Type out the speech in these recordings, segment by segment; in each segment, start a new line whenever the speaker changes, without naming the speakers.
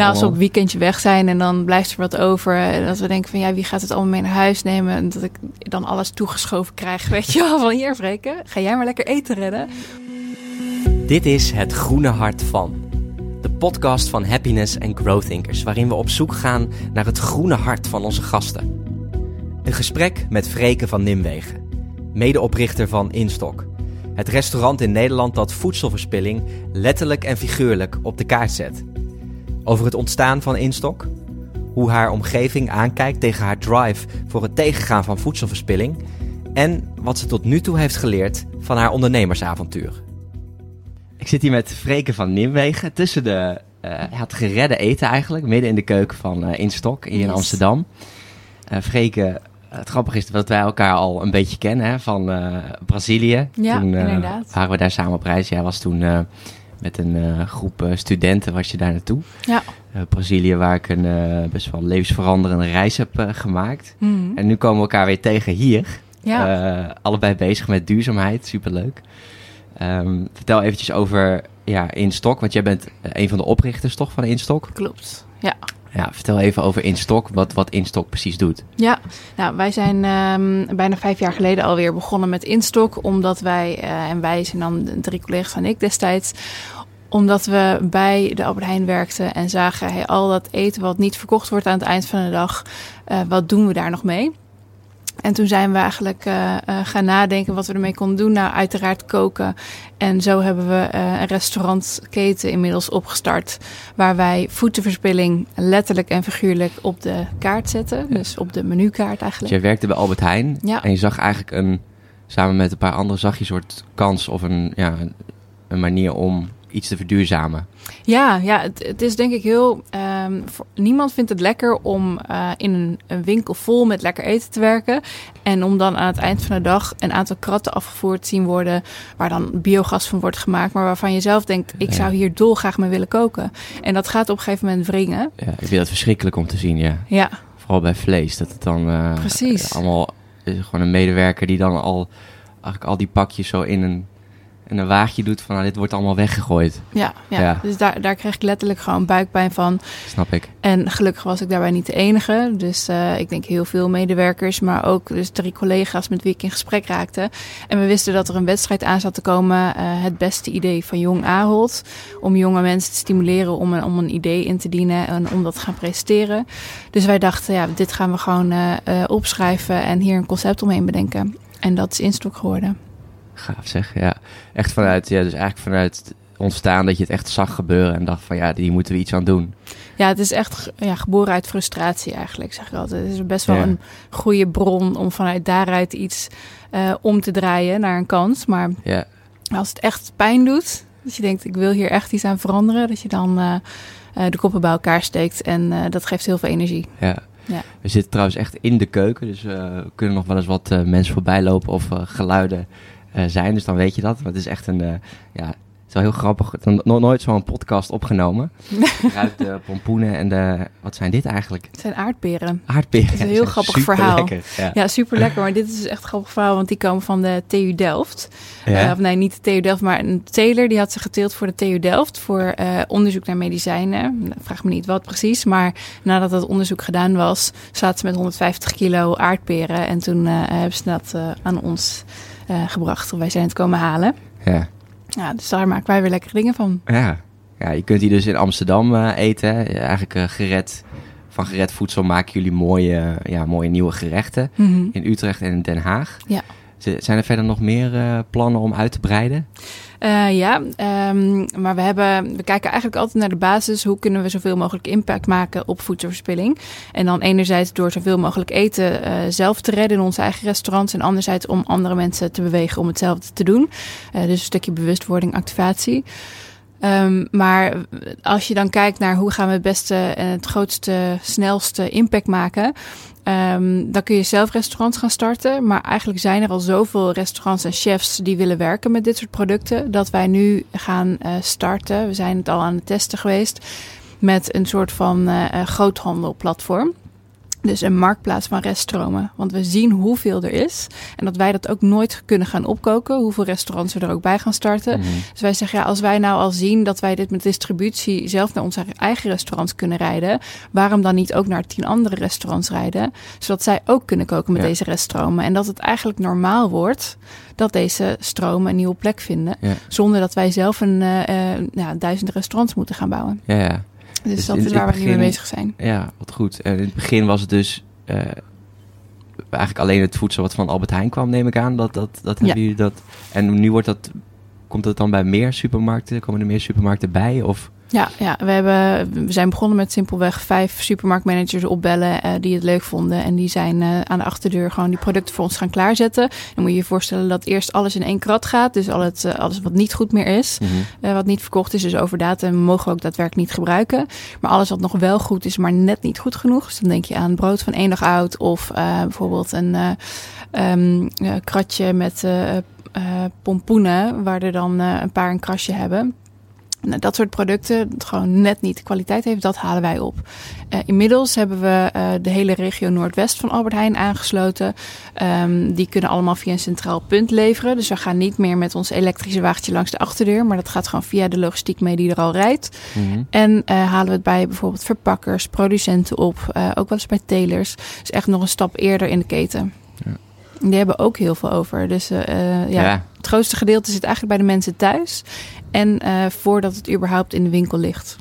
Nou, als we op weekendje weg zijn en dan blijft er wat over. En dat we denken van ja, wie gaat het allemaal mee naar huis nemen? En dat ik dan alles toegeschoven krijg. Weet je wel, van hier Vreken, ga jij maar lekker eten redden.
Dit is Het Groene Hart van. De podcast van Happiness en Growth Thinkers, waarin we op zoek gaan naar het groene hart van onze gasten. Een gesprek met Freke van Nimwegen, medeoprichter van Instok. Het restaurant in Nederland dat voedselverspilling letterlijk en figuurlijk op de kaart zet. Over het ontstaan van Instok, hoe haar omgeving aankijkt tegen haar drive voor het tegengaan van voedselverspilling en wat ze tot nu toe heeft geleerd van haar ondernemersavontuur. Ik zit hier met Freke van Nimwegen tussen de eh, het geredde eten eigenlijk, midden in de keuken van eh Instok hier in. Amsterdam. Eh Freke, het grappige is dat wij elkaar al een beetje kennen hè, van eh, Brazilië.
Ja,
toen eh,
inderdaad.
waren we daar samen op reis. Jij was toen eh, met een eh, groep eh, studenten was je daar naartoe.
Ja.
Eh, Brazilië, waar ik een best wel levensveranderende reis heb gemaakt.
Mhm.
En nu komen we elkaar weer tegen hier.
Ja.
Allebei bezig met duurzaamheid, superleuk. Ehm, vertel eventjes over ja, Instok, want jij bent een van de oprichters toch van Instok?
Klopt. Ja.
Ja, vertel even over Instok, wat, wat Instok precies doet.
Ja, nou, wij zijn ehm, bijna vijf jaar geleden alweer begonnen met Instok. Omdat wij, eh, en wij zijn dan drie collega's en ik destijds omdat we bij de Albert Heijn werkten en zagen hey, al dat eten wat niet verkocht wordt aan het eind van de dag, eh, wat doen we daar nog mee? En toen zijn we eigenlijk eh, eh, gaan nadenken wat we ermee konden doen. Nou, uiteraard koken. En zo hebben we eh, een restaurantketen inmiddels opgestart. Waar wij voedselverspilling letterlijk en figuurlijk op de kaart zetten. Dus op de menukaart
Dus
eigenlijk.
jij werkte bij Albert Heijn
Ja.
en je zag eigenlijk een, samen met een paar anderen, zag je een soort kans of een, ja, een manier om iets te verduurzamen.
Ja, ja het, het is denk ik heel. ehm, voor, niemand vindt het lekker om eh, in een, een winkel vol met lekker eten te werken. En om dan aan het eind van de dag een aantal kratten afgevoerd te zien worden. Waar dan biogas van wordt gemaakt. Maar waarvan je zelf denkt: ik zou hier dolgraag mee willen koken. En dat gaat op een gegeven moment wringen.
Ja, ik vind dat verschrikkelijk om te zien, ja.
Ja,
Vooral bij vlees, dat het dan eh,
Precies.
allemaal is gewoon een medewerker die dan al eigenlijk al die pakjes zo in een, in een waagje doet van nou, dit wordt allemaal weggegooid.
ja, ja.
Ja.
Dus daar, daar kreeg ik letterlijk gewoon buikpijn van.
Snap ik.
En gelukkig was ik daarbij niet de enige. Dus eh, ik denk heel veel medewerkers, maar ook dus drie collega's met wie ik in gesprek raakte. En we wisten dat er een wedstrijd aan zat te komen. eh, het beste idee van Jong Ahold. Om jonge mensen te stimuleren om een, om een idee in te dienen en om dat te gaan presenteren. Dus wij dachten, ja, dit gaan we gewoon eh, opschrijven en hier een concept omheen bedenken. En dat is Instok geworden.
Gaaf zeg, ja. Echt vanuit, ja, dus eigenlijk vanuit ontstaan dat je het echt zag gebeuren en dacht van ja, die moeten we iets aan doen.
Ja, het is echt ja, geboren uit frustratie eigenlijk, zeg ik altijd. Het is best wel
Ja.
een goede bron om vanuit daaruit iets eh, om te draaien naar een kans. Maar
Ja,
als het echt pijn doet, dat je denkt ik wil hier echt iets aan veranderen, dat je dan eh, eh, de koppen bij elkaar steekt en dat geeft heel veel energie.
ja.
Ja.
We zitten trouwens echt in de keuken, dus we kunnen nog wel eens wat mensen voorbij lopen of geluiden zijn. Dus dan weet je dat. Maar het is echt een, eh, ja, het is wel heel grappig. Dan nooit zo'n podcast opgenomen. Ruikt de pompoenen en de, wat zijn dit eigenlijk?
Het zijn aardberen.
Aardberen.
Het is een heel
Ja,
grappig
super
verhaal.
lekker, Ja.
Ja, super lekker. Maar dit is dus echt een grappig verhaal, want die komen van de TU Delft.
Ja?
Eh, of nee, niet de TU Delft, maar een teler die had ze geteeld voor de TU Delft voor eh, onderzoek naar medicijnen. Vraag me niet wat precies, maar nadat dat onderzoek gedaan was, zaten ze met 150 kilo aardperen en toen eh, hebben ze dat eh, aan ons eh, gebracht. Wij zijn het komen halen.
ja.
Ja, dus daar maken wij weer lekkere dingen van.
Ja. ja, je kunt hier dus in Amsterdam eh, eten. hè. Eigenlijk eh, gered, van gered voedsel maken jullie mooie, ja, mooie nieuwe gerechten. In Utrecht en in Den Haag.
Ja.
Zijn er verder nog meer eh, plannen om uit te breiden?
Eh, ja, ehm, maar we, hebben, we kijken eigenlijk altijd naar de basis. Hoe kunnen we zoveel mogelijk impact maken op voedselverspilling? En dan enerzijds door zoveel mogelijk eten eh, zelf te redden in onze eigen restaurants. En anderzijds om andere mensen te bewegen om hetzelfde te doen. Dus een stukje bewustwording, activatie. Ehm, maar als je dan kijkt naar hoe gaan we het beste en het grootste, snelste impact maken. Ehm, dan kun je zelf restaurants gaan starten. Maar eigenlijk zijn er al zoveel restaurants en chefs die willen werken met dit soort producten. Dat wij nu gaan eh, starten. We zijn het al aan het testen geweest. Met een soort van eh, eh, groothandelplatform. Dus een marktplaats van reststromen. Want we zien hoeveel er is. En dat wij dat ook nooit kunnen gaan opkoken. Hoeveel restaurants we er ook bij gaan starten.
Mhm.
Dus wij zeggen, ja, als wij nou al zien dat wij dit met distributie zelf naar onze eigen restaurants kunnen rijden. Waarom dan niet ook naar tien andere restaurants rijden? Zodat zij ook kunnen koken met
Ja.
deze reststromen. En dat het eigenlijk normaal wordt dat deze stromen een nieuwe plek vinden.
Ja.
Zonder dat wij zelf een eh, eh, ja, duizend restaurants moeten gaan bouwen.
Ja, ja.
Dus,
Dus
dat is waar we nu mee bezig zijn.
Ja, wat goed. En in het begin was het dus eh, eigenlijk alleen het voedsel wat van Albert Heijn kwam, neem ik aan. Dat, dat, dat hebben
Ja.
jullie dat. En nu wordt dat. Komt dat dan bij meer supermarkten? Komen er meer supermarkten bij? Of
Ja, ja we, hebben, we zijn begonnen met simpelweg vijf supermarktmanagers opbellen eh, die het leuk vonden. En die zijn eh, aan de achterdeur gewoon die producten voor ons gaan klaarzetten. Dan moet je je voorstellen dat eerst alles in één krat gaat. Dus al het, eh, alles wat niet goed meer is, eh, wat niet verkocht is, dus over datum mogen we ook daadwerkelijk niet gebruiken. Maar alles wat nog wel goed is, maar net niet goed genoeg. Dus dan denk je aan brood van één dag oud of bijvoorbeeld een eh, ehm, eh, kratje met pompoenen, waar er dan een paar een krasje hebben. Nou, dat soort producten, dat gewoon net niet de kwaliteit heeft, dat halen wij op. Eh, inmiddels hebben we eh, de hele regio Noordwest van Albert Heijn aangesloten. Ehm, die kunnen allemaal via een centraal punt leveren. Dus we gaan niet meer met ons elektrische wagentje langs de achterdeur, maar dat gaat gewoon via de logistiek mee die er al rijdt.
Mhm.
En eh, halen we het bij bijvoorbeeld verpakkers, producenten op, ook wel eens bij telers. Dus echt nog een stap eerder in de keten.
Ja.
Die hebben ook heel veel over. Dus eh, eh, ja,
ja.
het grootste gedeelte zit eigenlijk bij de mensen thuis. En eh, voordat het überhaupt in de winkel ligt.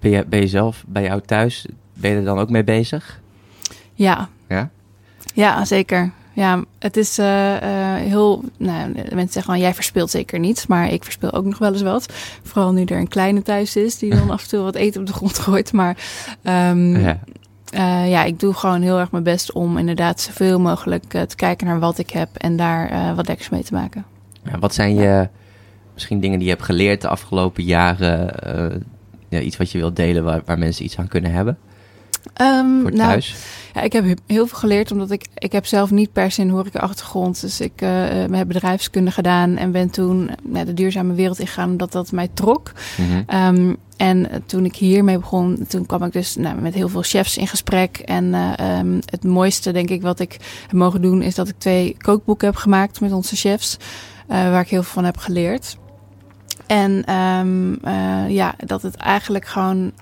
Ben, je, ben je zelf bij jou thuis? Ben je er dan ook mee bezig?
Ja,
Ja.
ja zeker. Ja, het is heel. Nou, mensen zeggen van jij verspilt zeker niets, maar ik verspil ook nog wel eens wat. Vooral nu er een kleine thuis is die dan af en toe wat eten op de grond gooit. Maar ehm,
ja.
Eh, ja, ik doe gewoon heel erg mijn best om inderdaad zoveel mogelijk eh, te kijken naar wat ik heb en daar eh, wat lekkers mee te maken.
Ja, wat zijn je misschien dingen die je hebt geleerd de afgelopen jaren? ja, iets wat je wilt delen waar, waar mensen iets aan kunnen hebben
Ehm,
voor
nou,
thuis?
Ja, ik heb he- heel veel geleerd omdat ik, ik heb zelf niet per se een horeca achtergrond. Dus ik eh, eh, heb bedrijfskunde gedaan en ben toen naar de duurzame wereld ingegaan omdat dat mij trok.
Mhm.
Ehm, en eh, toen ik hiermee begon, toen kwam ik dus nou, met heel veel chefs in gesprek. En eh, ehm, het mooiste, denk ik, wat ik heb mogen doen, is dat ik twee kookboeken heb gemaakt met onze chefs. eh, waar ik heel veel van heb geleerd. En ehm, eh, ja, dat het eigenlijk gewoon.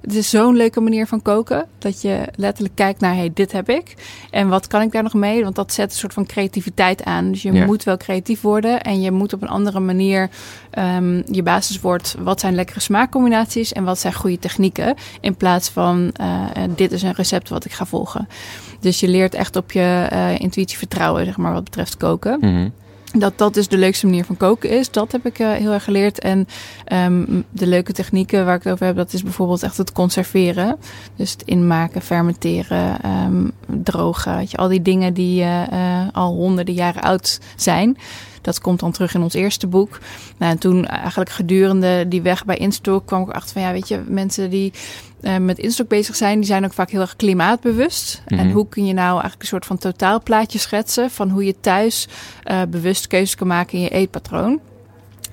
Het is zo'n leuke manier van koken. Dat je letterlijk kijkt naar: hey, dit heb ik. En wat kan ik daar nog mee? Want dat zet een soort van creativiteit aan. Dus je
Ja.
moet wel creatief worden. En je moet op een andere manier. ehm, je basis wordt: wat zijn lekkere smaakcombinaties? En wat zijn goede technieken? In plaats van: eh, eh, dit is een recept wat ik ga volgen. Dus je leert echt op je eh, intuïtie vertrouwen, zeg maar, wat betreft koken.
Mhm.
Dat dat dus de leukste manier van koken is. Dat heb ik eh, heel erg geleerd. En ehm, de leuke technieken waar ik het over heb, dat is bijvoorbeeld echt het conserveren. Dus het inmaken, fermenteren, ehm, drogen. Weet je, al die dingen die eh, eh, al honderden jaren oud zijn. Dat komt dan terug in ons eerste boek. Nou, en toen eigenlijk gedurende die weg bij Instok kwam ik achter van ja, weet je, mensen die eh, met Instok bezig zijn, die zijn ook vaak heel erg klimaatbewust.
Mhm.
En hoe kun je nou eigenlijk een soort van totaalplaatje schetsen van hoe je thuis eh, bewust keuzes kan maken in je eetpatroon.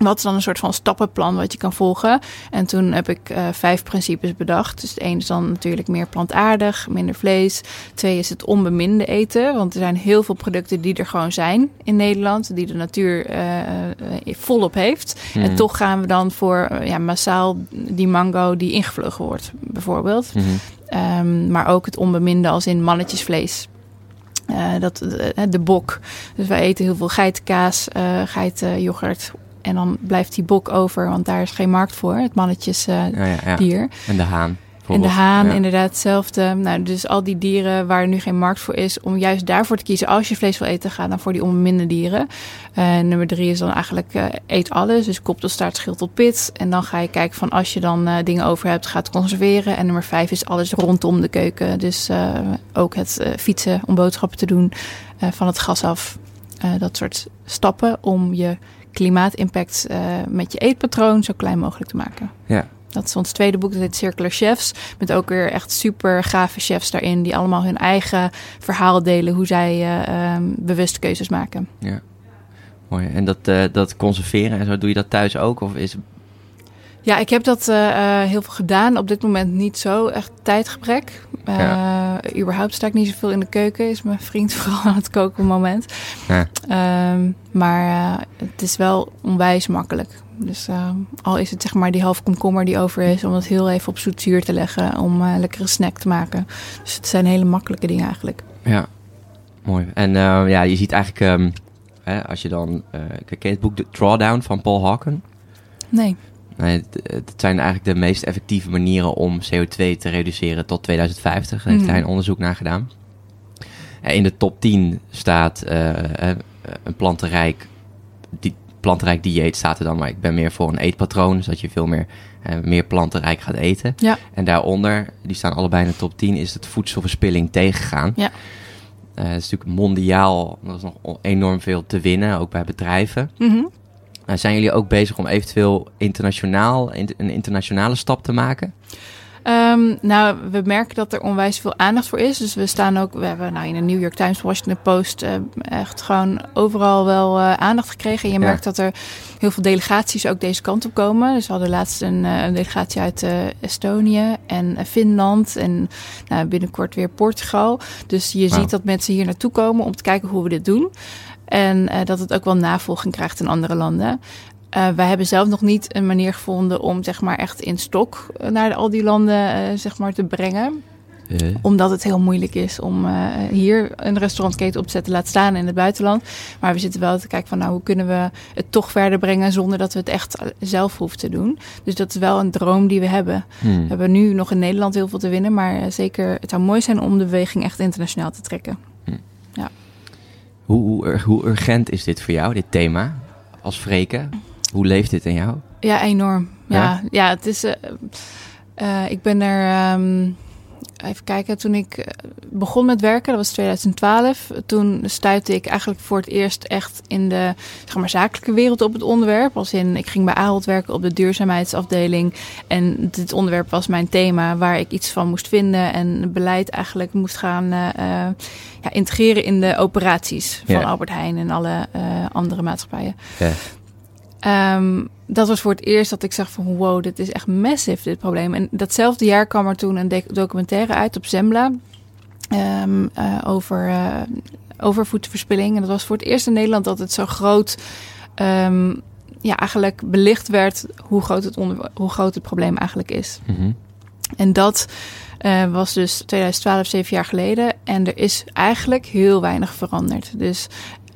Wat is dan een soort van stappenplan wat je kan volgen? En toen heb ik eh, vijf principes bedacht. Dus het ene is dan natuurlijk meer plantaardig, minder vlees. Twee is het onbeminde eten. Want er zijn heel veel producten die er gewoon zijn in Nederland. Die de natuur eh, eh, volop heeft.
Mhm.
En toch gaan we dan voor ja, massaal die mango die ingevlogen wordt, bijvoorbeeld.
Mhm.
Ehm, maar ook het onbeminde als in mannetjesvlees. Dat, eh, de bok. Dus wij eten heel veel geitenkaas, eh geitenyoghurt. En dan blijft die bok over, want daar is geen markt voor. Het mannetjesdier.
Ja, ja.
dier.
En de haan.
En de haan, inderdaad, hetzelfde. Nou, dus al die dieren waar nu geen markt voor is, om juist daarvoor te kiezen. Als je vlees wil eten, ga dan voor die onbeminde dieren. Eh, nummer drie is dan eigenlijk eh, eet alles. Dus kop tot staart, schild tot pit. En dan ga je kijken van als je dan eh, dingen over hebt, ga het conserveren. En nummer vijf is alles rondom de keuken. Dus eh, ook het eh, fietsen om boodschappen te doen eh, van het gas af. Eh, dat soort stappen om je klimaatimpact eh, met je eetpatroon zo klein mogelijk te maken.
Ja.
Dat is ons tweede boek, dat heet Circular Chefs. Met ook weer echt super gave chefs daarin. Die allemaal hun eigen verhaal delen. Hoe zij ehm, bewust keuzes maken.
Mooi. En dat, eh, dat conserveren en zo, doe je dat thuis ook? Of is...
Ja, ik heb dat uh, heel veel gedaan. Op dit moment niet zo. Echt tijdgebrek. Uh, ja. Überhaupt sta ik niet zoveel in de keuken. Is mijn vriend vooral aan het koken op het moment. Ja. Uh, maar het is wel onwijs makkelijk. Dus al is het zeg maar die half komkommer die over is... om het heel even op zoetzuur te leggen. Om een lekkere snack te maken. Dus het zijn hele makkelijke dingen eigenlijk.
Ja, mooi. En ja, je ziet eigenlijk... Um, hè, als je dan... kijk, het boek The Drawdown van Paul Hawken?
Nee.
Nee, het zijn eigenlijk de meest effectieve manieren om CO2 te reduceren tot 2050. Daar heeft hij een onderzoek naar gedaan. In de top 10 staat uh, een plantenrijk, die, plantenrijk dieet staat er dan, maar ik ben meer voor een eetpatroon, zodat je veel meer, uh, meer plantenrijk gaat eten.
Ja.
En daaronder, die staan allebei in de top 10, is het voedselverspilling tegengaan.
Ja.
Uh, het is natuurlijk mondiaal, er is nog enorm veel te winnen, ook bij bedrijven.
Mm
nou, zijn jullie ook bezig om eventueel internationaal, een internationale stap te maken?
Um, nou, we merken dat er onwijs veel aandacht voor is. Dus we staan ook, we hebben nou in de New York Times, Washington Post, uh, echt gewoon overal wel uh, aandacht gekregen. En je ja. merkt dat er heel veel delegaties ook deze kant op komen. Dus we hadden laatst een, uh, een delegatie uit Estonië en Finland en nou, binnenkort weer Portugal. Dus je wow. ziet dat mensen hier naartoe komen om te kijken hoe we dit doen. En uh, dat het ook wel navolging krijgt in andere landen. Uh, wij hebben zelf nog niet een manier gevonden om zeg maar echt in stok naar al die landen uh, zeg maar te brengen. Omdat het heel moeilijk is om hier een restaurantketen op te zetten, laat staan in het buitenland. Maar we zitten wel te kijken van nou, hoe kunnen we het toch verder brengen zonder dat we het echt zelf hoeven te doen. Dus dat is wel een droom die we hebben.
Hmm.
We hebben nu nog in Nederland heel veel te winnen, maar zeker het zou mooi zijn om de beweging echt internationaal te trekken.
Hoe, hoe, hoe, urgent is dit voor jou, dit thema, als Freken? Hoe leeft dit in jou?
Ja, enorm. Ja, ja, ja het is... Uh, uh, ik ben er... Um, even kijken, toen ik begon met werken, dat was 2012. Toen stuitte ik eigenlijk voor het eerst echt in de zeg maar, zakelijke wereld op het onderwerp. Als in, ik ging bij Ahold werken op de duurzaamheidsafdeling. En dit onderwerp was mijn thema waar ik iets van moest vinden. En beleid eigenlijk moest gaan uh, ja, integreren in de operaties van
Ja.
Albert Heijn en alle uh, andere maatschappijen.
Ja.
Um, dat was voor het eerst dat ik zag van wow, dit is echt massive, dit probleem. En datzelfde jaar kwam er toen een documentaire uit op Zembla um, uh, over, uh, over voedselverspilling. En dat was voor het eerst in Nederland dat het zo groot, um, ja, eigenlijk belicht werd hoe groot het, onder, hoe groot het probleem eigenlijk is.
Mm -hmm.
En dat uh, was dus 2012, zeven jaar geleden. En er is eigenlijk heel weinig veranderd. Dus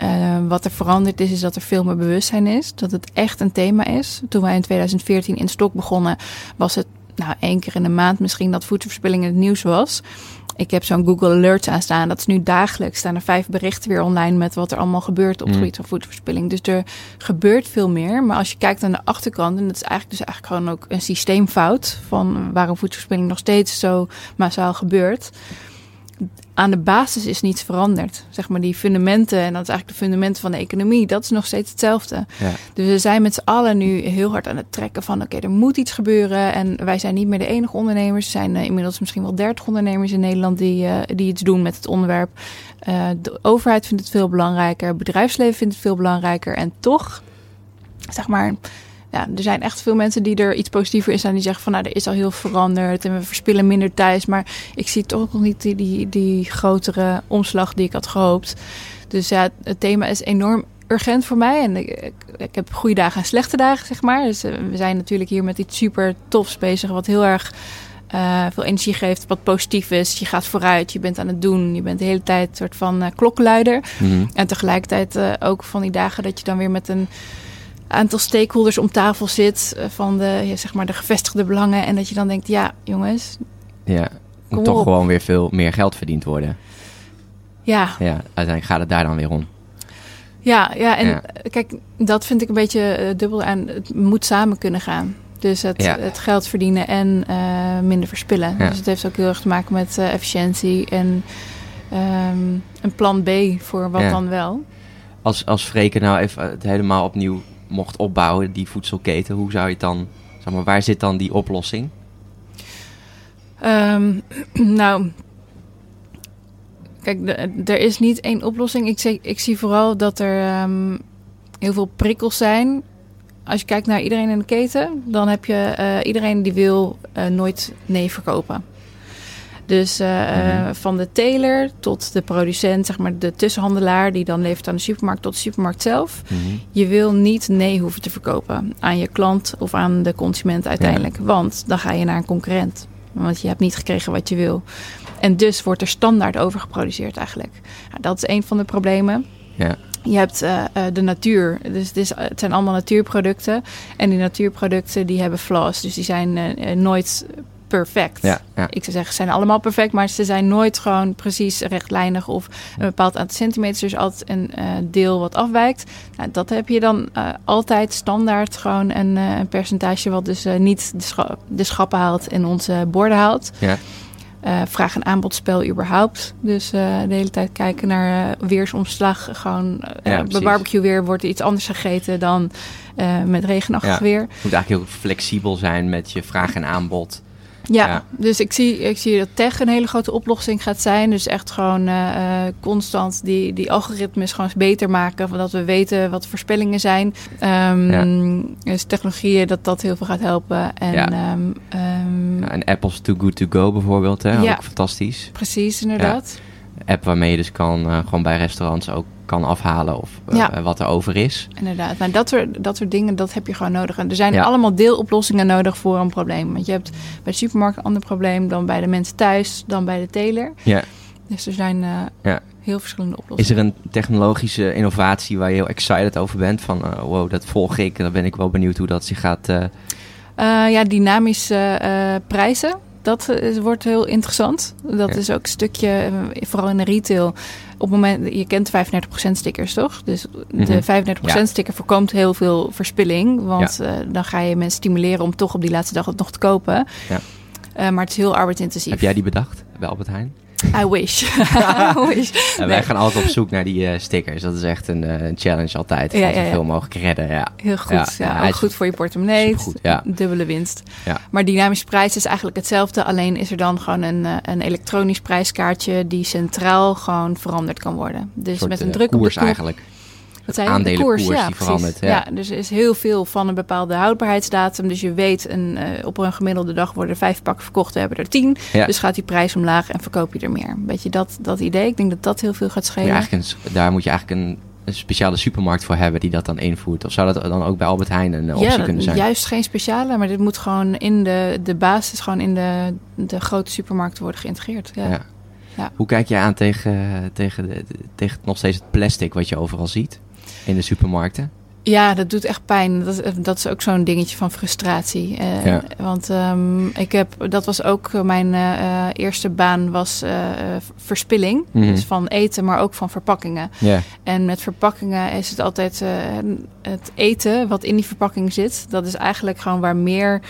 uh, wat er veranderd is, is dat er veel meer bewustzijn is. Dat het echt een thema is. Toen wij in 2014 in Stok begonnen, was het nou één keer in de maand misschien dat voedselverspilling in het nieuws was. Ik heb zo'n Google Alerts aanstaan. Dat is nu dagelijks. Staan er vijf berichten weer online met wat er allemaal gebeurt op het gebied van voedselverspilling. Dus er gebeurt veel meer. Maar als je kijkt aan de achterkant, en dat is eigenlijk dus eigenlijk gewoon ook een systeemfout van waarom voedselverspilling nog steeds zo massaal gebeurt aan de basis is niets veranderd. Zeg maar die fundamenten, en dat is eigenlijk de fundamenten van de economie, dat is nog steeds hetzelfde.
Ja.
Dus we zijn met z'n allen nu heel hard aan het trekken van oké, okay, er moet iets gebeuren. En wij zijn niet meer de enige ondernemers. Er zijn uh, inmiddels misschien wel 30 ondernemers in Nederland die, uh, die iets doen met het onderwerp. Uh, de overheid vindt het veel belangrijker, het bedrijfsleven vindt het veel belangrijker. En toch, zeg maar, ja, er zijn echt veel mensen die er iets positiever in staan. Die zeggen van nou, er is al heel veranderd en we verspillen minder tijd. Maar ik zie toch nog niet die, die, die grotere omslag die ik had gehoopt. Dus ja, het thema is enorm urgent voor mij. En ik, ik, heb goede dagen en slechte dagen, zeg maar. Dus uh, we zijn natuurlijk hier met iets super tofs bezig. Wat heel erg uh, veel energie geeft, wat positief is. Je gaat vooruit, je bent aan het doen. Je bent de hele tijd een soort van uh, klokkenluider.
Mm -hmm.
En tegelijkertijd ook van die dagen dat je dan weer met een aantal stakeholders om tafel zit van de, ja, zeg maar de gevestigde belangen. En dat je dan denkt, ja, jongens.
Ja, moet toch
op.
gewoon weer veel meer geld verdiend worden.
Ja.
Ja, uiteindelijk gaat het daar dan weer om.
Ja, ja en ja. kijk, dat vind ik een beetje uh, dubbel aan. Het moet samen kunnen gaan. Dus het,
ja.
het geld verdienen en uh, minder verspillen.
Ja.
Dus het heeft ook heel erg te maken met uh, efficiëntie en um, een plan B voor wat dan wel.
Als, als Freken nou even het helemaal opnieuw mocht opbouwen, die voedselketen, hoe zou je het dan, zeg maar, waar zit dan die oplossing?
Um, nou, kijk, er is niet één oplossing. Ik, zeg, ik zie vooral dat er um, heel veel prikkels zijn als je kijkt naar iedereen in de keten, dan heb je uh, iedereen die wil uh, nooit nee verkopen. Dus uh, mm-hmm. van de teler tot de producent, zeg maar de tussenhandelaar die dan levert aan de supermarkt tot de supermarkt zelf. Mm-hmm. Je wil niet nee hoeven te verkopen aan je klant of aan de consument uiteindelijk. Ja. Want dan ga je naar een concurrent. Want je hebt niet gekregen wat je wil. En dus wordt er standaard over geproduceerd eigenlijk. Nou, dat is een van de problemen.
Ja.
Je hebt uh, de natuur. Dus het, is, het, zijn allemaal natuurproducten. En die natuurproducten die hebben flaws. Dus die zijn uh, nooit perfect.
Ja, ja.
Ik zou zeggen, ze zijn allemaal perfect, maar ze zijn nooit gewoon precies rechtlijnig of een bepaald aantal centimeters. Dus altijd een uh, deel wat afwijkt. Nou, dat heb je dan uh, altijd standaard gewoon een, uh, een percentage wat dus niet de, scha de, schappen haalt en onze borden haalt.
Ja.
vraag- en aanbodspel überhaupt. Dus de hele tijd kijken naar weersomslag. Gewoon bij barbecue weer wordt iets anders gegeten dan met regenachtig weer.
Je moet eigenlijk heel flexibel zijn met je vraag en aanbod.
Ja,
Ja.
dus ik zie, ik zie dat tech een hele grote oplossing gaat zijn. Dus echt gewoon eh, eh, constant die, die algoritmes gewoon beter maken. Van dat we weten wat de voorspellingen zijn. Ehm, Dus technologieën, dat dat heel veel gaat helpen. En,
Ja.
ehm, ehm,
en Apple's Too Good To Go bijvoorbeeld, hè?
Ja.
ook fantastisch.
Precies, inderdaad.
App waarmee je dus kan, eh, gewoon bij restaurants ook kan afhalen of eh,
Ja.
wat er over is.
Inderdaad. Maar dat soort, dat soort dingen, dat heb je gewoon nodig. En er zijn
Ja.
allemaal deeloplossingen nodig voor een probleem. Want je hebt bij de supermarkt een ander probleem dan bij de mensen thuis, dan bij de teler.
Ja.
Dus er zijn eh,
Ja.
heel verschillende oplossingen.
Is er een technologische innovatie waar je heel excited over bent? Van eh, wow, dat volg ik. Dan ben ik wel benieuwd hoe dat zich gaat. Eh,
ja, dynamische prijzen. Dat eh, wordt heel interessant. Dat
Ja.
is ook een stukje, eh, vooral in de retail. Op het moment, je kent de 35% stickers toch? Dus
Mhm.
de 35%
Ja.
sticker voorkomt heel veel verspilling. Want eh, dan ga je mensen stimuleren om toch op die laatste dag het nog te kopen.
Ja.
Maar het is heel arbeidsintensief.
Heb jij die bedacht bij Albert Heijn?
I wish. I wish.
Wij gaan altijd op zoek naar die eh, stickers. Dat is echt een, eh, challenge altijd.
Ja, ja, ja.
zoveel mogelijk redden. Ja.
Heel goed.
Ja,
ook goed voor je portemonnee.
ja.
Dubbele winst.
Ja.
Maar dynamische prijs is eigenlijk hetzelfde. Alleen is er dan gewoon een, eh, een elektronisch prijskaartje die centraal gewoon veranderd kan worden. Dus
soort,
met een druk op
koers
de knop.
eigenlijk.
Wat zei je?
aandelenkoers
de
die
ja,
verandert, ja.
Ja. dus er is heel veel van een bepaalde houdbaarheidsdatum. Dus je weet, een, eh, op een gemiddelde dag worden er vijf pakken verkocht. We hebben er tien.
Ja.
Dus gaat die prijs omlaag en verkoop je er meer. Een beetje dat, dat idee. Ik denk dat dat heel veel gaat
Ja,
schelen.
eigenlijk een, daar moet je eigenlijk een, een speciale supermarkt voor hebben die dat dan invoert. Of zou dat dan ook bij Albert Heijn een eh, optie
ja, dat-
kunnen zijn?
juist geen speciale. Maar dit moet gewoon in de, de basis, gewoon in de, de grote supermarkten worden geïntegreerd. Ja.
Ja.
Ja.
Hoe kijk je aan tegen, tegen, de, tegen nog steeds het plastic wat je overal ziet in de supermarkten?
Ja, dat doet echt pijn. Dat, is- dat is ook zo'n dingetje van frustratie. Eh,
Ja.
Want ehm, ik heb, dat was ook eh, mijn eh, eerste baan was verspilling.
Mhm.
Dus van eten, maar ook van verpakkingen. En met verpakkingen is het altijd het eten wat in die verpakking zit. Dat is eigenlijk gewoon waar meer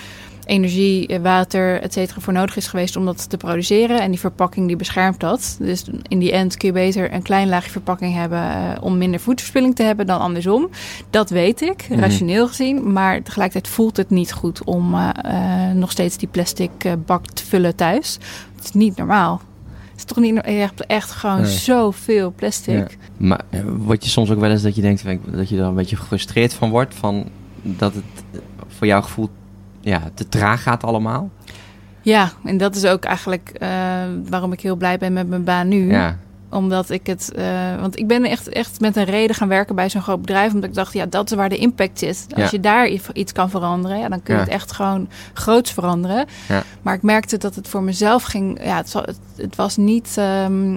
energie, eh, water, et cetera voor nodig is geweest om dat te produceren. En die verpakking die beschermt dat. Dus in die end kun je beter een klein laagje verpakking hebben eh, om minder voedselverspilling te hebben dan andersom. Dat weet ik,
Mhm.
rationeel gezien. Maar tegelijkertijd voelt het niet goed om eh, nog steeds die plastic bak te vullen thuis. Het is niet normaal. Het is toch niet, je hebt echt gewoon
Nee.
zoveel plastic.
Ja. Maar word je soms ook wel eens dat je denkt dat je er een beetje gefrustreerd van wordt? Van dat het voor jouw gevoel ja, te traag gaat allemaal?
Ja, en dat is ook eigenlijk eh, waarom ik heel blij ben met mijn baan nu.
Ja.
Omdat ik het. eh, want ik ben echt, echt met een reden gaan werken bij zo'n groot bedrijf. Omdat ik dacht, ja, dat is waar de impact zit. Als
Ja.
je daar iets kan veranderen, ja, dan kun je
Ja.
het echt gewoon groots veranderen.
Ja.
Maar ik merkte dat het voor mezelf ging. Ja, het, het, het was niet. ehm,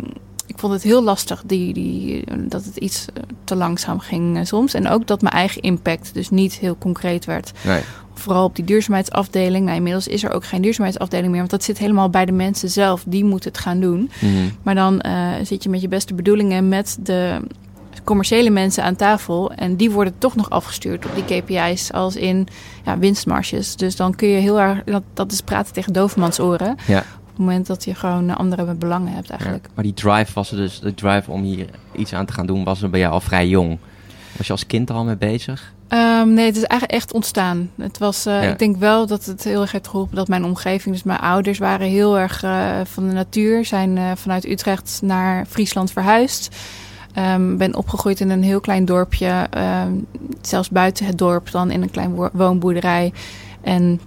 ik vond het heel lastig die, die, dat het iets te langzaam ging eh, soms. En ook dat mijn eigen impact dus niet heel concreet werd
Nee.
Vooral op die duurzaamheidsafdeling. Nou, inmiddels is er ook geen duurzaamheidsafdeling meer, want dat zit helemaal bij de mensen zelf. Die moeten het gaan doen.
Mhm.
Maar dan eh, zit je met je beste bedoelingen met de commerciële mensen aan tafel. En die worden toch nog afgestuurd op die KPI's als in ja, winstmarges. Dus dan kun je heel erg, dat, dat is praten tegen dovenmans oren.
Ja.
Op het moment dat je gewoon andere belangen hebt
Ja.
eigenlijk.
Maar die drive was er dus, de drive om hier iets aan te gaan doen, was er bij jou al vrij jong. Was je als kind er al mee bezig?
Ehm, nee, het is eigenlijk echt ontstaan. Het was, eh,
Ja.
Ik denk wel dat het heel erg heeft geholpen dat mijn omgeving, dus mijn ouders, waren heel erg eh, van de natuur. Zijn eh, vanuit Utrecht naar Friesland verhuisd. Um, ben opgegroeid in een heel klein dorpje, ehm, zelfs buiten het dorp, dan in een klein woonboerderij. En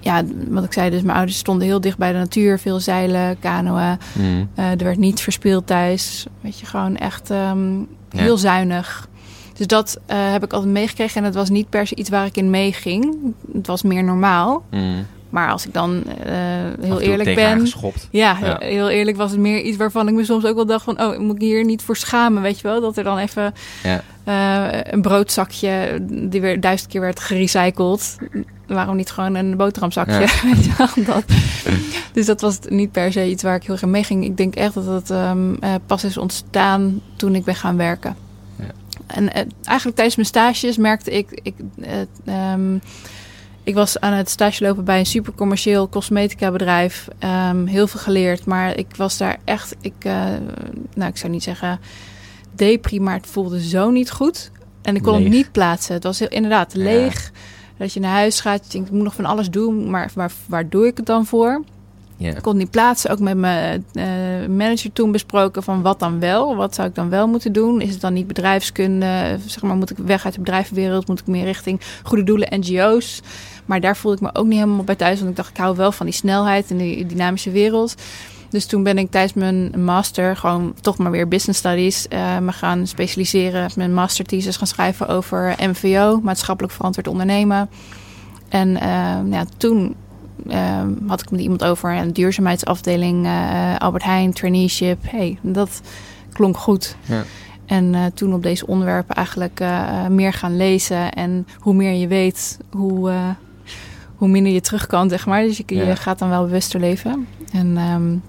ja, wat ik zei, dus mijn ouders stonden heel dicht bij de natuur, veel zeilen, kanoën. Mm. Er werd niet verspeeld thuis. Weet je, gewoon echt heel zuinig. Dus dat uh, heb ik altijd meegekregen. En het was niet per se iets waar ik in meeging. Het was meer normaal. Mm. Maar als ik dan uh, heel eerlijk ben. Ja, ja, heel eerlijk was het meer iets waarvan ik me soms ook wel dacht van oh, moet ik hier niet voor schamen, weet je wel? Dat er dan even ja. uh, een broodzakje die weer duizend keer werd gerecycled. Waarom niet gewoon een boterhamzakje? Ja. dat. dus dat was niet per se iets waar ik heel graag mee ging. Ik denk echt dat het um, uh, pas is ontstaan toen ik ben gaan werken. En eigenlijk tijdens mijn stages merkte ik, ik um, ik was aan het stage lopen bij een supercommercieel cosmetica bedrijf. Ehm, heel veel geleerd, maar ik was daar echt, ik, uh, nou ik zou niet zeggen depri, maar het voelde zo niet goed. En ik kon leeg. het niet plaatsen. Het was heel, inderdaad leeg. Dat je naar huis gaat, je denkt, ik moet nog van alles doen, maar waar, waar doe ik het dan voor? Ik kon niet plaatsen. Ook met mijn uh, manager toen besproken van wat dan wel. Wat zou ik dan wel moeten doen? Is het dan niet bedrijfskunde? Zeg maar, moet ik weg uit de bedrijvenwereld? Moet ik meer richting goede doelen, NGO's? Maar daar voelde ik me ook niet helemaal bij thuis. Want ik dacht, ik hou wel van die snelheid en die dynamische wereld. Dus toen ben ik tijdens mijn master gewoon toch maar weer business studies uh, me gaan specialiseren. Mijn master thesis gaan schrijven over MVO, maatschappelijk verantwoord ondernemen. En uh, ja, toen had ik met iemand over een duurzaamheidsafdeling, Albert Heijn, traineeship. hey, dat klonk goed. Ja. En toen op deze onderwerpen eigenlijk meer gaan lezen. En hoe meer je weet, hoe, hoe minder je terug kan, zeg maar. Dus je, je gaat dan wel bewuster leven. En um,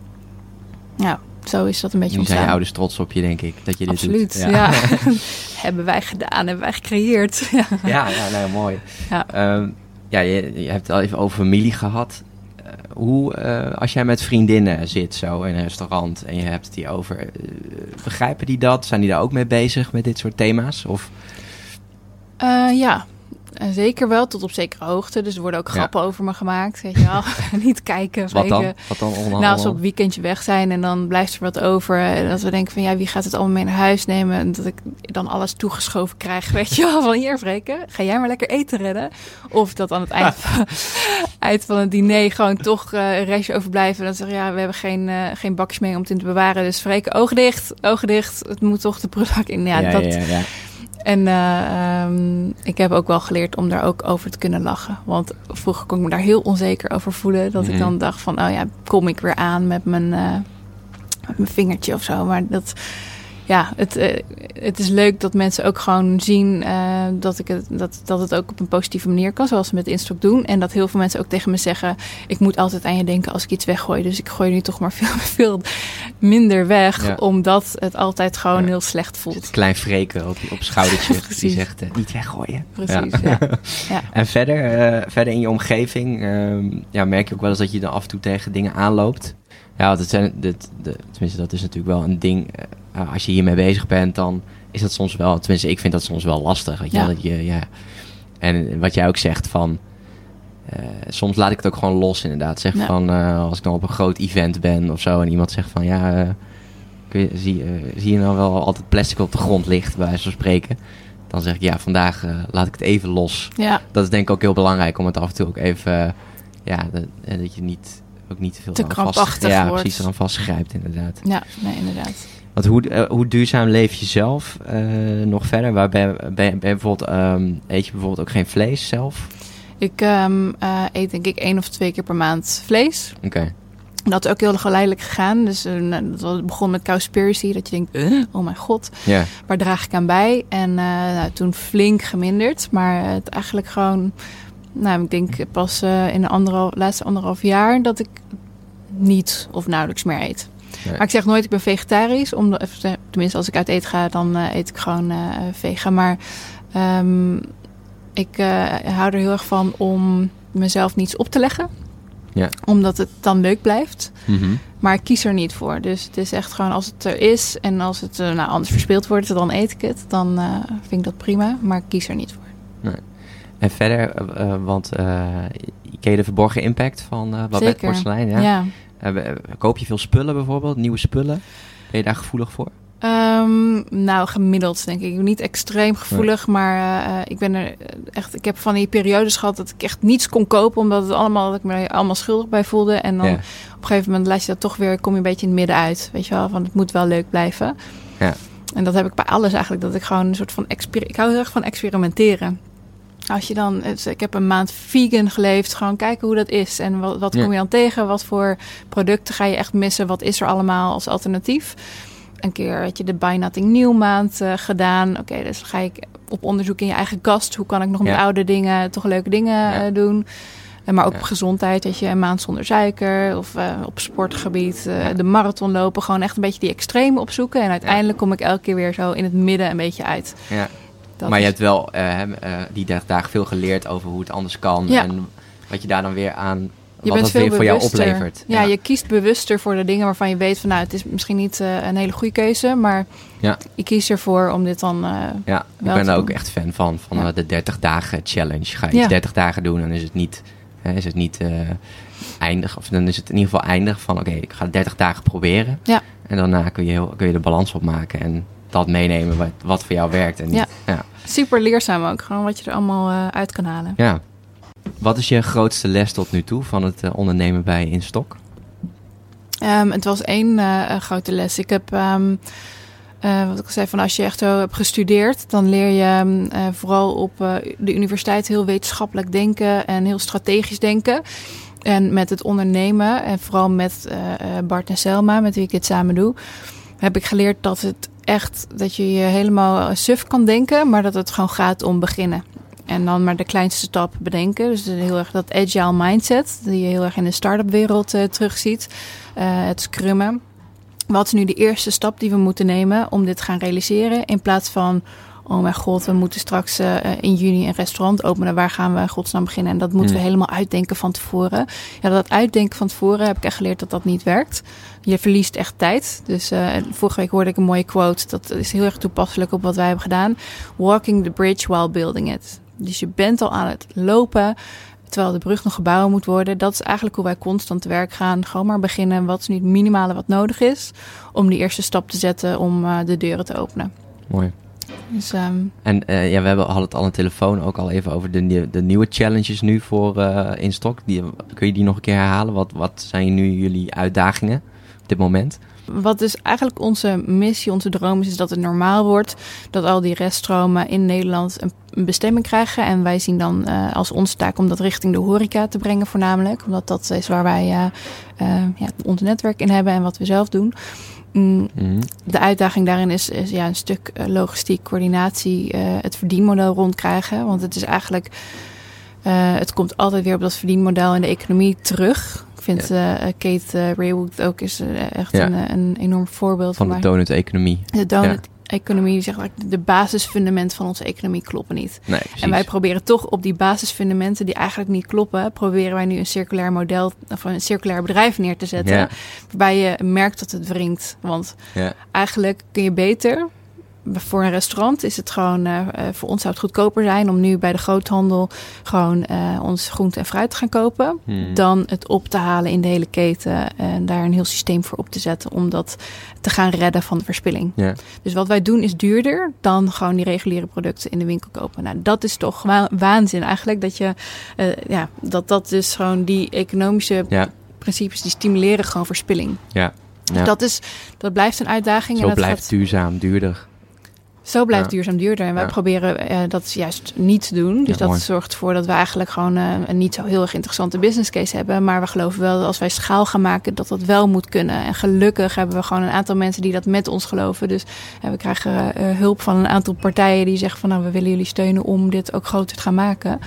ja, zo is dat een beetje
nu ontstaan. zijn je ouders trots op je, denk ik, dat je dit
Absoluut,
doet.
ja. hebben wij gedaan, hebben wij gecreëerd.
ja, ja, ja nou, mooi. Ja, um, ja je, hebt het al even over familie gehad. Uh, hoe, uh, als jij met vriendinnen zit zo in een restaurant en je hebt hier over, uh, begrijpen die dat? Zijn die daar ook mee bezig met dit soort thema's? Of...
ja, en zeker wel, tot op zekere hoogte. Dus er worden ook grappen over me gemaakt. Weet je wel, niet kijken.
Wat dan? Wat dan
nou, als we op weekendje weg zijn en dan blijft er wat over. En dat we denken van ja, wie gaat het allemaal mee naar huis nemen? En dat ik dan alles toegeschoven krijg. Weet je wel, van hier Vreken, ga jij maar lekker eten redden. Of dat aan het eind, van, eind van het diner gewoon toch uh, een restje overblijven. En dan zeggen ja, we hebben geen, uh, geen bakjes mee om het in te bewaren. Dus Vreken, ogen dicht, ogen dicht. Het moet toch de prullenbak in. Ja, ja, dat... Ja, ja. En uh, um, ik heb ook wel geleerd om daar ook over te kunnen lachen. Want vroeger kon ik me daar heel onzeker over voelen. Dat ik mhm. dan dacht van, oh ja, kom ik weer aan met mijn, uh, met mijn vingertje of zo. Maar dat, ja, het, uh, het is leuk dat mensen ook gewoon zien uh, dat, ik het, dat, dat het ook op een positieve manier kan, zoals ze met Instok doen. En dat heel veel mensen ook tegen me zeggen: Ik moet altijd aan je denken als ik iets weggooi. Dus ik gooi nu toch maar veel, veel minder weg, ja. omdat het altijd gewoon ja. heel slecht voelt.
Klein vreken op, op schoudertje die zegt: uh, Niet weggooien.
Precies. Ja. ja.
En verder, verder in je omgeving ja, merk je ook wel eens dat je dan af en toe tegen dingen aanloopt. Ja, dat zijn, dit, de, tenminste, dat is natuurlijk wel een ding. Uh, als je hiermee bezig bent, dan is dat soms wel, tenminste, ik vind dat soms wel lastig. Weet je, ja. Dat je, ja. En wat jij ook zegt van, uh, soms laat ik het ook gewoon los inderdaad. Zeg ja. van, uh, als ik dan op een groot event ben of zo en iemand zegt van, ja, je, zie, zie je nou wel altijd plastic op de grond ligt, bij wijze van spreken. Dan zeg ik, ja, vandaag laat ik het even los.
Ja.
Dat is denk ik ook heel belangrijk om het af en toe ook even, ja, dat, dat je niet ook niet te veel
te krampachtig
Ja,
wordt.
precies, dan vastgrijpt inderdaad.
Ja, nee, inderdaad.
Want hoe, uh, hoe duurzaam leef je zelf uh, nog verder? Waar ben, ben, ben bijvoorbeeld, um, eet je bijvoorbeeld ook geen vlees zelf?
Ik um, uh, eet denk ik één of twee keer per maand vlees.
Oké. Okay.
Dat is ook heel geleidelijk gegaan. Dus dat begon met Cowspiracy. Dat je denkt, oh mijn god,
yeah.
waar draag ik aan bij? En nou, toen flink geminderd. Maar het eigenlijk gewoon nou, ik denk pas uh, in de anderhalf, laatste anderhalf jaar dat ik niet of nauwelijks meer eet. Nee. Maar ik zeg nooit ik ben vegetarisch. Om de, tenminste, als ik uit eten ga, dan uh, eet ik gewoon uh, vegan. Maar um, ik hou er heel erg van om mezelf niets op te leggen.
Ja.
Omdat het dan leuk blijft.
Mm -hmm.
Maar ik kies er niet voor. Dus het is echt gewoon als het er is en als het nou, anders verspeeld wordt, dan eet ik het. Dan vind ik dat prima. Maar ik kies er niet voor.
Nee. En verder, want ken je de verborgen impact van uh, Babette Porcelein? Ja.
ja.
Koop je veel spullen bijvoorbeeld, nieuwe spullen? Ben je daar gevoelig voor?
Um, nou, gemiddeld denk ik. Niet extreem gevoelig, maar uh, ik ben er echt. Ik heb van die periodes gehad dat ik echt niets kon kopen, omdat het allemaal dat ik me allemaal schuldig bij voelde. En dan op een gegeven moment laat je dat toch weer, kom je een beetje in het midden uit. Weet je wel, van het moet wel leuk blijven. Ja. En dat heb ik bij alles eigenlijk. Dat ik gewoon een soort van ik hou heel erg van experimenteren. Als je dan, ik heb een maand vegan geleefd, gewoon kijken hoe dat is. En wat, wat kom je dan tegen? Wat voor producten ga je echt missen? Wat is er allemaal als alternatief? een keer had je de Buy Nothing New maand uh, gedaan. Oké, dus ga ik op onderzoek in je eigen kast. Hoe kan ik nog met oude dingen toch leuke dingen uh, doen? Uh, maar ook op gezondheid. Dat je een maand zonder suiker. Of op sportgebied de marathon lopen. Gewoon echt een beetje die extreme opzoeken. En uiteindelijk kom ik elke keer weer zo in het midden een beetje uit.
Ja. maar je hebt wel die dagen veel geleerd over hoe het anders kan. En wat je daar dan weer aan
je
wat
bent
dat
veel
voor jou oplevert.
Ja, je kiest bewuster voor de dingen waarvan je weet van nou, het is misschien niet uh, een hele goede keuze, maar
ja.
je kiest ervoor om dit dan. Uh,
ja, ik ben ook echt fan van, van ja. de 30 dagen challenge. Ga je iets 30 dagen doen, dan is het niet, hè, is het niet uh, eindig, of dan is het in ieder geval eindig van oké, okay, ik ga 30 dagen proberen.
Ja.
En daarna kun je, heel, kun je de balans opmaken en dat meenemen wat, wat voor jou werkt. En niet,
ja. ja. Super leerzaam ook, gewoon wat je er allemaal uit kan halen.
Ja. Wat is je grootste les tot nu toe van het uh, ondernemen bij Instok?
Um, het was één uh, grote les. Ik heb, um, uh, wat ik zei, van als je echt zo hebt gestudeerd, dan leer je um, vooral op de universiteit heel wetenschappelijk denken en heel strategisch denken. En met het ondernemen, en vooral met Bart en Selma, met wie ik dit samen doe, heb ik geleerd dat het echt dat je je helemaal suf kan denken, maar dat het gewoon gaat om beginnen. En dan maar de kleinste stap bedenken. Dus heel erg dat agile mindset, die je heel erg in de start-up wereld uh, terugziet. Uh, het scrummen. Wat is nu de eerste stap die we moeten nemen om dit te gaan realiseren? In plaats van, oh mijn god, we moeten straks uh, in juni een restaurant openen. Waar gaan we godsnaam beginnen? En dat moeten we hmm. helemaal uitdenken van tevoren. Ja, dat uitdenken van tevoren heb ik echt geleerd dat dat niet werkt. Je verliest echt tijd. Dus uh, vorige week hoorde ik een mooie quote. Dat is heel erg toepasselijk op wat wij hebben gedaan. Walking the bridge while building it. Dus je bent al aan het lopen terwijl de brug nog gebouwd moet worden. Dat is eigenlijk hoe wij constant te werk gaan. Gewoon maar beginnen. Wat is nu het minimale wat nodig is om die eerste stap te zetten om de deuren te openen.
Mooi.
Dus, um,
en uh, ja, we hebben, hadden het al de telefoon ook al even over de, de nieuwe challenges nu voor uh, Instok. Die, kun je die nog een keer herhalen? Wat, wat zijn nu jullie uitdagingen op dit moment?
Wat dus eigenlijk onze missie, onze droom is, is dat het normaal wordt dat al die reststromen in Nederland een, een bestemming krijgen. En wij zien dan uh, als onze taak om dat richting de horeca te brengen voornamelijk. Omdat dat is waar wij uh, uh, ja, ons netwerk in hebben en wat we zelf doen. Mm, mm. De uitdaging daarin is, is ja, een stuk logistiek, coördinatie, het verdienmodel rondkrijgen. Want het is eigenlijk, het komt altijd weer op dat verdienmodel in de economie terug. Ik vind ja. uh, Kate Raywood ook is echt ja. een, een, enorm voorbeeld
van de donut-economie.
De donut-economie, ja. zeg maar, de basisfundamenten van onze economie kloppen niet.
Nee,
en wij proberen toch op die basisfundamenten die eigenlijk niet kloppen, proberen wij nu een circulair model of een circulair bedrijf neer te zetten, waarbij je merkt dat het wringt. Want eigenlijk kun je beter voor een restaurant is het gewoon, uh, voor ons zou het goedkoper zijn om nu bij de groothandel gewoon uh, ons groente en fruit te gaan kopen. Hmm. Dan het op te halen in de hele keten en daar een heel systeem voor op te zetten om dat te gaan redden van de verspilling.
Yeah.
Dus wat wij doen is duurder dan gewoon die reguliere producten in de winkel kopen. Nou, dat is toch wa waanzin eigenlijk dat je, uh, ja, dat dat dus gewoon die economische
yeah.
principes die stimuleren gewoon verspilling.
Ja.
Dus dat, is, dat blijft een uitdaging.
Zo
en dat
blijft
gaat,
duurzaam duurder.
Zo blijft ja. duurzaam duurder. En wij ja. proberen uh, dat juist niet te doen. Dus
ja,
dat
mooi.
zorgt ervoor dat we eigenlijk gewoon uh, een niet zo heel erg interessante business case hebben. Maar we geloven wel dat als wij schaal gaan maken, dat dat wel moet kunnen. En gelukkig hebben we gewoon een aantal mensen die dat met ons geloven. Dus uh, we krijgen hulp van een aantal partijen die zeggen van nou, we willen jullie steunen om dit ook groter te gaan maken.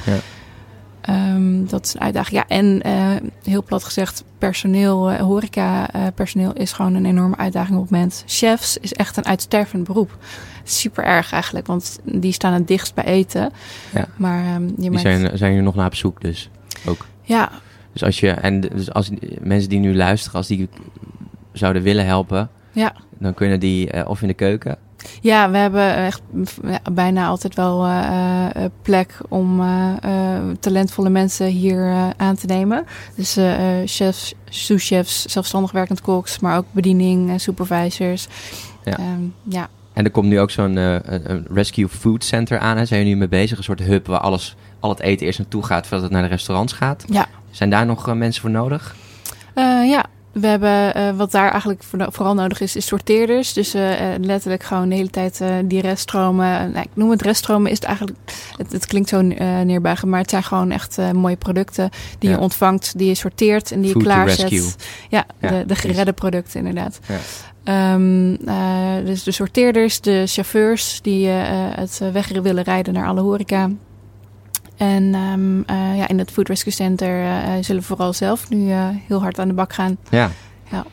Um, dat is een uitdaging. Ja, en uh, heel plat gezegd, personeel, uh, horeca uh, personeel is gewoon een enorme uitdaging op het moment. Chefs is echt een uitstervend beroep. Super erg eigenlijk, want die staan het dichtst bij eten.
Ja.
Maar um, je
Die
merkt...
zijn, zijn hier nog naar op zoek dus ook.
Ja.
Dus als je, en dus als mensen die nu luisteren, als die zouden willen helpen,
ja.
dan kunnen die of in de keuken
ja, we hebben echt bijna altijd wel uh, plek om uh, talentvolle mensen hier aan te nemen. Dus chefs, sous-chefs, zelfstandig werkend koks, maar ook bediening, supervisors.
Ja.
Ehm, ja.
En er komt nu ook zo'n Rescue Food Center aan. Hè? Zijn jullie nu mee bezig? Een soort hub waar alles, al het eten eerst naartoe gaat voordat het naar de restaurants gaat.
Ja.
Zijn daar nog mensen voor nodig?
Ja, we hebben eh, wat daar eigenlijk voor- vooral nodig is, is sorteerders. Dus eh, eh, letterlijk gewoon de hele tijd die reststromen. nou, ik noem het reststromen, is het eigenlijk. Het, het klinkt zo neerbuigen, maar het zijn gewoon echt mooie producten die
Ja.
je ontvangt, die je sorteert en die
Food
je klaarzet. Ja,
Ja,
de, de geredde producten inderdaad.
Ja.
Ehm, eh, dus de sorteerders, de chauffeurs die het weg willen rijden naar alle horeca. En ehm, eh, ja, in het Food Rescue Center eh, eh, zullen we vooral zelf nu heel hard aan de bak gaan.
Ja.
Ja.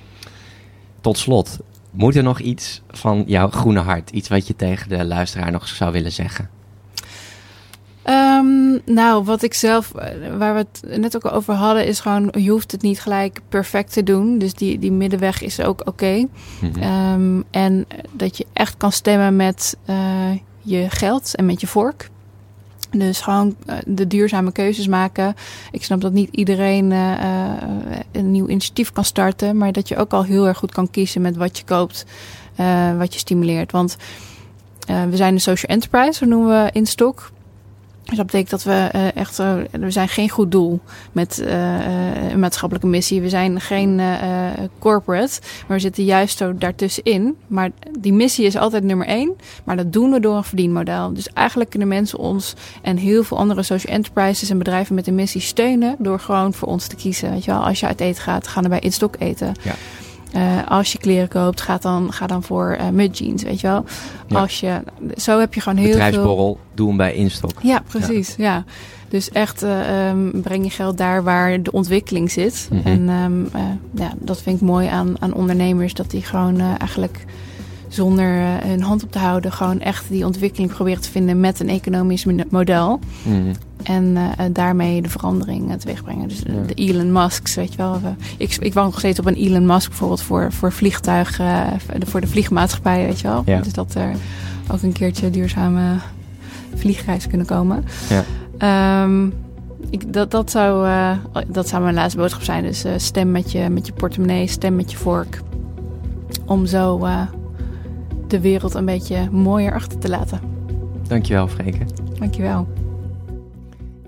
Tot slot, moet er nog iets van jouw groene hart, iets wat je tegen de luisteraar nog zou willen zeggen?
Ehm, nou, wat ik zelf, waar we het net ook al over hadden, is gewoon, je hoeft het niet gelijk perfect te doen. Dus die, die middenweg is ook oké.
Mhm.
Ehm, en dat je echt kan stemmen met je geld en met je vork. Dus gewoon eh, de duurzame keuzes maken. Ik snap dat niet iedereen eh, eh, een nieuw initiatief kan starten. Maar dat je ook al heel erg goed kan kiezen met wat je koopt. wat je stimuleert. Want we zijn een social enterprise, zo noemen we in stok. Dus dat betekent dat we eh, echt, eh, we zijn geen goed doel met eh, een maatschappelijke missie. We zijn geen corporate, maar we zitten juist zo daartussenin. Maar die missie is altijd nummer één, maar dat doen we door een verdienmodel. Dus eigenlijk kunnen mensen ons en heel veel andere social enterprises en bedrijven met een missie steunen door gewoon voor ons te kiezen. Weet je wel, als je uit eten gaat, ga dan bij Instok eten.
Ja.
Eh, als je kleren koopt, ga dan, ga dan voor jeans, weet je wel.
Ja.
Als je, zo heb je gewoon heel veel...
Bedrijfsborrel, doe hem bij Instok.
Ja, precies. Ja. Dus echt eh, ehm, breng je geld daar waar de ontwikkeling zit.
Mhm.
En ehm, eh, ja, dat vind ik mooi aan, aan ondernemers. Dat die gewoon eigenlijk zonder eh, hun hand op te houden... gewoon echt die ontwikkeling proberen te vinden met een economisch mo- model.
Mhm.
En eh, eh, daarmee de verandering uh, teweeg brengen. Dus
Ja.
de Elon Musks, weet je wel. We- ik, ik woon nog steeds op een Elon Musk bijvoorbeeld voor, voor vliegtuigen, voor de vliegmaatschappij, weet je wel.
Ja.
Dus dat er ook een keertje duurzame vliegreizen kunnen komen.
Ja.
Ehm, ik, dat, dat, zou, dat zou mijn laatste boodschap zijn. Dus stem met je, met je portemonnee, stem met je vork. Om zo de wereld een beetje mooier achter te laten.
Dankjewel, Freke.
Dankjewel.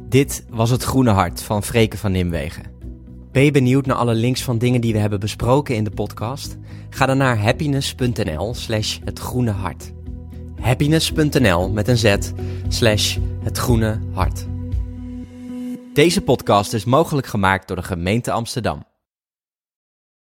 Dit was het Groene Hart van Freke van Nimwegen. Ben je benieuwd naar alle links van dingen die we hebben besproken in de podcast? Ga dan naar happiness.nl slash het groene hart. Happiness.nl met een z slash het groene hart. Deze podcast is mogelijk gemaakt door de gemeente Amsterdam.